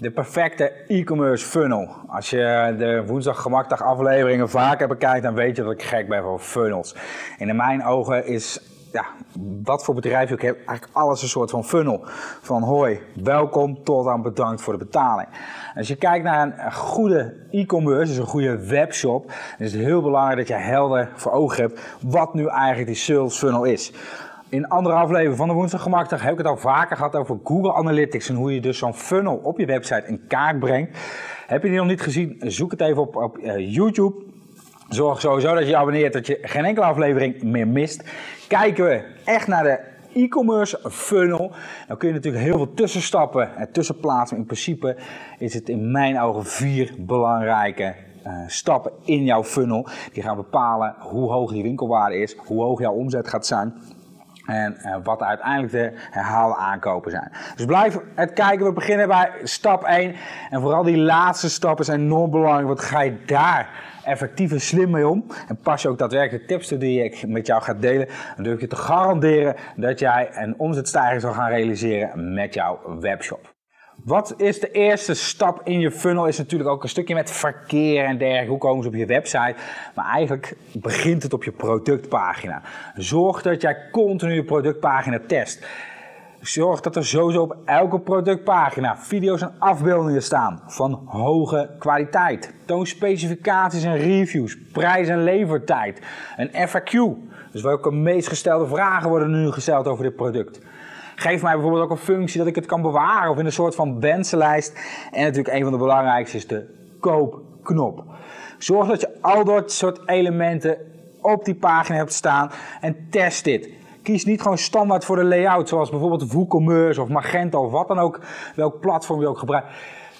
de perfecte e-commerce funnel. Als je de woensdag gemakdag afleveringen vaker bekijkt, dan weet je dat ik gek ben van funnels. En in mijn ogen is, ja, wat voor bedrijf je ook hebt, eigenlijk alles een soort van funnel. Van hoi, welkom tot aan bedankt voor de betaling. Als je kijkt naar een goede e-commerce, dus een goede webshop, is het heel belangrijk dat je helder voor ogen hebt wat nu eigenlijk die sales funnel is. In andere aflevering van de Woensdag Gemakdag heb ik het al vaker gehad over Google Analytics en hoe je dus zo'n funnel op je website in kaart brengt. Heb je die nog niet gezien? Zoek het even op, op uh, YouTube. Zorg sowieso dat je je abonneert, dat je geen enkele aflevering meer mist. Kijken we echt naar de e-commerce funnel. Dan kun je natuurlijk heel veel tussenstappen en tussenplaatsen. In principe is het in mijn ogen vier belangrijke uh, stappen in jouw funnel. Die gaan bepalen hoe hoog die winkelwaarde is, hoe hoog jouw omzet gaat zijn. En uh, wat uiteindelijk de herhaalde aankopen zijn. Dus blijf het kijken. We beginnen bij stap 1. En vooral die laatste stappen zijn enorm belangrijk. Want ga je daar effectief en slim mee om. En pas je ook daadwerkelijk de tips die ik met jou ga delen. Dan durf je te garanderen dat jij een omzetstijging zal gaan realiseren met jouw webshop. Wat is de eerste stap in je funnel? Is natuurlijk ook een stukje met verkeer en dergelijke. Hoe komen ze op je website? Maar eigenlijk begint het op je productpagina. Zorg dat jij continu je productpagina test. Zorg dat er sowieso op elke productpagina video's en afbeeldingen staan van hoge kwaliteit. Toon specificaties en reviews, prijs en levertijd. Een FAQ, dus welke meest gestelde vragen worden nu gesteld over dit product. Geef mij bijvoorbeeld ook een functie dat ik het kan bewaren of in een soort van wensenlijst. En natuurlijk een van de belangrijkste is de koopknop. Zorg dat je al dat soort elementen op die pagina hebt staan en test dit. Kies niet gewoon standaard voor de layout, zoals bijvoorbeeld WooCommerce of Magento of wat dan ook, welk platform je ook gebruikt.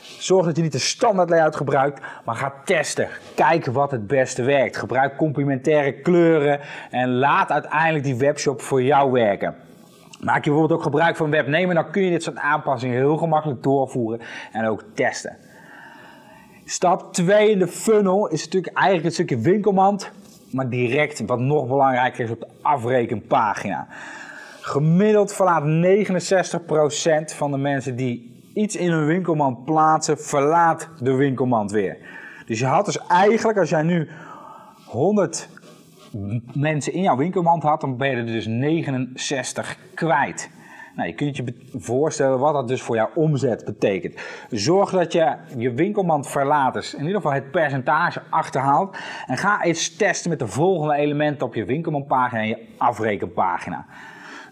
Zorg dat je niet de standaard layout gebruikt, maar ga testen. Kijk wat het beste werkt. Gebruik complementaire kleuren en laat uiteindelijk die webshop voor jou werken. Maak je bijvoorbeeld ook gebruik van webnemer, dan kun je dit soort aanpassingen heel gemakkelijk doorvoeren en ook testen. Stap 2 in de funnel is natuurlijk eigenlijk het stukje winkelmand, maar direct wat nog belangrijker is op de afrekenpagina. Gemiddeld verlaat 69% van de mensen die iets in hun winkelmand plaatsen, verlaat de winkelmand weer. Dus je had dus eigenlijk, als jij nu 100 mensen in jouw winkelmand had, dan ben je er dus 69 kwijt. Nou, je kunt je voorstellen wat dat dus voor jouw omzet betekent. Zorg dat je je winkelmand verlaat, dus in ieder geval het percentage achterhaalt. En ga eens testen met de volgende elementen op je winkelmandpagina en je afrekenpagina.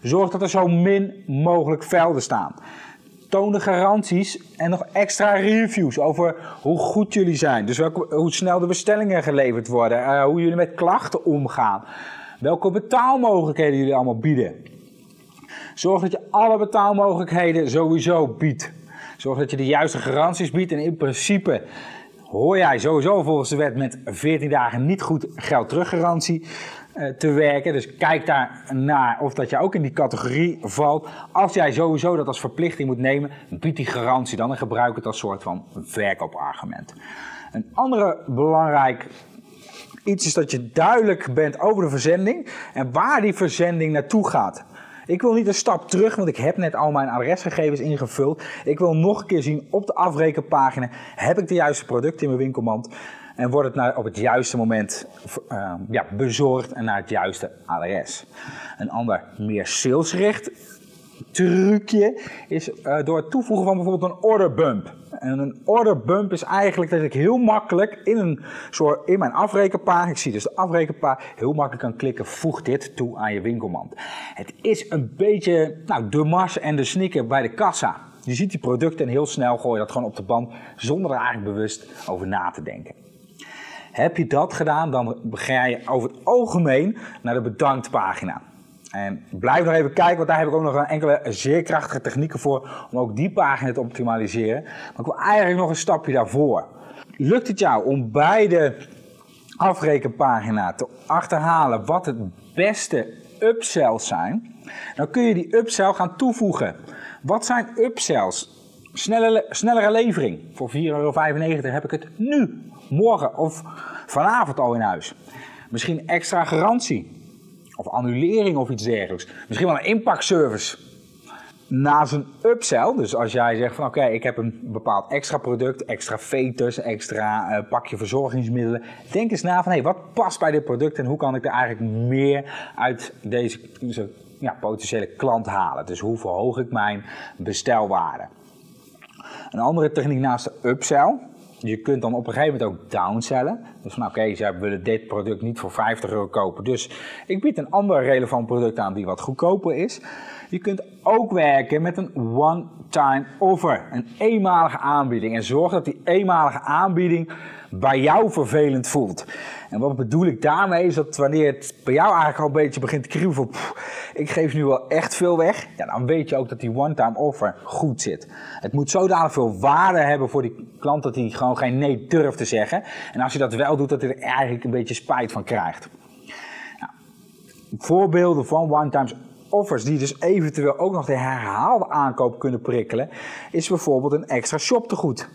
Zorg dat er zo min mogelijk velden staan toon de garanties en nog extra reviews over hoe goed jullie zijn. Dus welke, hoe snel de bestellingen geleverd worden, uh, hoe jullie met klachten omgaan, welke betaalmogelijkheden jullie allemaal bieden. Zorg dat je alle betaalmogelijkheden sowieso biedt. Zorg dat je de juiste garanties biedt en in principe hoor jij sowieso volgens de wet met 14 dagen niet goed geld teruggarantie. Eh, te werken. Dus kijk daar naar of dat je ook in die categorie valt. Als jij sowieso dat als verplichting moet nemen, bied die garantie dan en gebruik het als soort van verkoopargument. Een andere belangrijk iets is dat je duidelijk bent over de verzending en waar die verzending naartoe gaat. Ik wil niet een stap terug, want ik heb net al mijn adresgegevens ingevuld. Ik wil nog een keer zien op de afrekenpagina, heb ik de juiste producten in mijn winkelmand? En wordt het naar, op het juiste moment uh, ja, bezorgd en naar het juiste adres. Een ander meer salesgericht trucje is uh, door het toevoegen van bijvoorbeeld een order bump. En een order bump is eigenlijk dat ik heel makkelijk in, een soort, in mijn afrekenpagina, ik zie dus de afrekenpagina, heel makkelijk kan klikken, voeg dit toe aan je winkelmand. Het is een beetje nou, de mars en de snikker bij de kassa. Je ziet die producten en heel snel gooi je dat gewoon op de band zonder er eigenlijk bewust over na te denken. Heb je dat gedaan, dan ga je over het algemeen naar de bedanktpagina. En blijf nog even kijken, want daar heb ik ook nog een enkele zeer krachtige technieken voor om ook die pagina te optimaliseren. Maar ik wil eigenlijk nog een stapje daarvoor. Lukt het jou om bij de afrekenpagina te achterhalen wat het beste upsells zijn? Dan kun je die upsell gaan toevoegen. Wat zijn upsells? Snelle, snellere levering. Voor 4,95 euro heb ik het nu, morgen of vanavond al in huis. Misschien extra garantie. Of annulering of iets dergelijks. Misschien wel een inpakservice. naast een upsell, dus als jij zegt van oké, ik heb een bepaald extra product, extra veters, extra uh, pakje verzorgingsmiddelen, denk eens na van hé, hey, wat past bij dit product en hoe kan ik er eigenlijk meer uit deze, deze ja, potentiële klant halen. Dus hoe verhoog ik mijn bestelwaarde. Een andere techniek naast de upsell, je kunt dan op een gegeven moment ook downsellen. Dus van oké, okay, willen dit product niet voor 50 euro kopen. Dus ik bied een ander relevant product aan die wat goedkoper is. Je kunt ook werken met een one-time offer, een eenmalige aanbieding. En zorg dat die eenmalige aanbieding bij jou vervelend voelt. En wat bedoel ik daarmee is dat wanneer het bij jou eigenlijk al een beetje begint te kriebelen van ik geef nu wel echt veel weg, ja, dan weet je ook dat die one-time offer goed zit. Het moet zodanig veel waarde hebben voor die klant dat hij gewoon geen nee durft te zeggen. En als je dat wel doet, dat hij er eigenlijk een beetje spijt van krijgt. Nou, voorbeelden van one-time offers die dus eventueel ook nog de herhaalde aankoop kunnen prikkelen, is bijvoorbeeld een extra shoptegoed.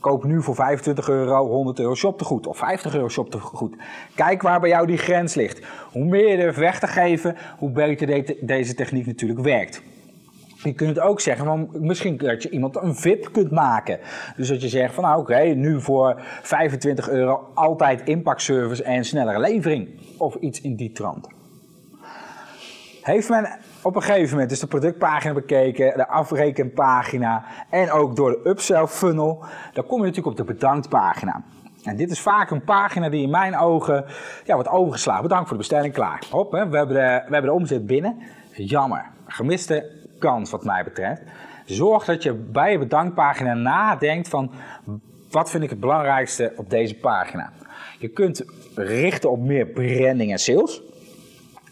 Koop nu voor 25 euro 100 euro shoptegoed of 50 euro shoptegoed. Kijk waar bij jou die grens ligt. Hoe meer je er weg te geven, hoe beter deze techniek natuurlijk werkt. Je kunt het ook zeggen, van misschien dat je iemand een VIP kunt maken. Dus dat je zegt van nou oké, nu voor 25 euro altijd inpakservice en snellere levering. Of iets in die trant. Heeft men op een gegeven moment dus de productpagina bekeken, de afrekenpagina en ook door de upsell funnel, dan kom je natuurlijk op de bedanktpagina. En dit is vaak een pagina die in mijn ogen ja, wordt overgeslagen. Bedankt voor de bestelling, klaar. Hop, hè, we, hebben de, we hebben de omzet binnen. Jammer. Gemiste kans wat mij betreft. Zorg dat je bij je bedankpagina nadenkt van wat vind ik het belangrijkste op deze pagina. Je kunt richten op meer branding en sales.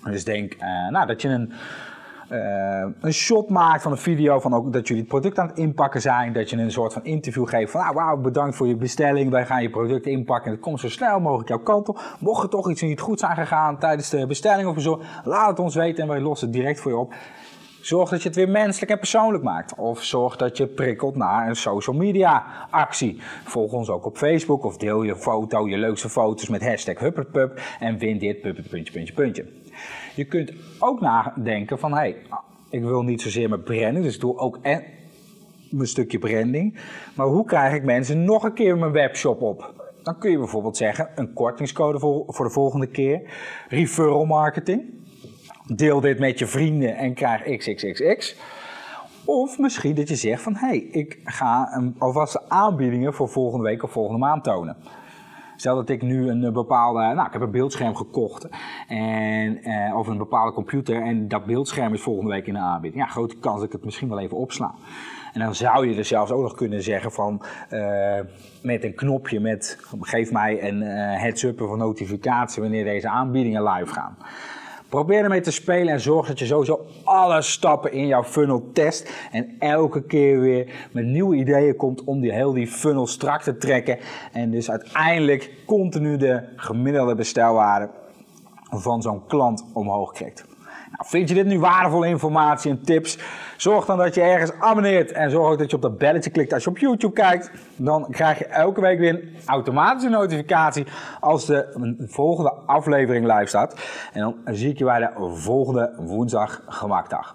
Dus denk uh, nou, dat je een, uh, een shot maakt van een video van ook dat jullie het product aan het inpakken zijn. Dat je een soort van interview geeft van nou, wauw, bedankt voor je bestelling. Wij gaan je product inpakken en het komt zo snel mogelijk jouw kant op. Mocht er toch iets niet goed zijn gegaan tijdens de bestelling of zo, laat het ons weten en wij lossen het direct voor je op. Zorg dat je het weer menselijk en persoonlijk maakt. Of zorg dat je prikkelt naar een social media actie. Volg ons ook op Facebook of deel je foto, je leukste foto's met hashtag en win dit puntje, puntje, puntje. Je kunt ook nadenken van, hé, hey, ik wil niet zozeer mijn branding, dus ik doe ook en mijn stukje branding. Maar hoe krijg ik mensen nog een keer mijn webshop op? Dan kun je bijvoorbeeld zeggen, een kortingscode voor de volgende keer. Referral marketing. Deel dit met je vrienden en krijg xxxx. Of misschien dat je zegt van, hé, hey, ik ga een, alvast aanbiedingen voor volgende week of volgende maand tonen. Stel dat ik nu een bepaalde, nou ik heb een beeldscherm gekocht en, eh, of een bepaalde computer en dat beeldscherm is volgende week in de aanbieding. Ja, grote kans dat ik het misschien wel even opsla. En dan zou je er zelfs ook nog kunnen zeggen van uh, met een knopje met geef mij een uh, heads-up of een notificatie wanneer deze aanbiedingen live gaan. Probeer ermee te spelen en zorg dat je sowieso alle stappen in jouw funnel test. En elke keer weer met nieuwe ideeën komt om die heel die funnel strak te trekken. En dus uiteindelijk continu de gemiddelde bestelwaarde van zo'n klant omhoog krijgt. Nou, vind je dit nu waardevolle informatie en tips? Zorg dan dat je ergens abonneert en zorg ook dat je op dat belletje klikt als je op YouTube kijkt. Dan krijg je elke week weer een automatische notificatie als de volgende aflevering live staat. En dan zie ik je bij de volgende woensdag gemakdag.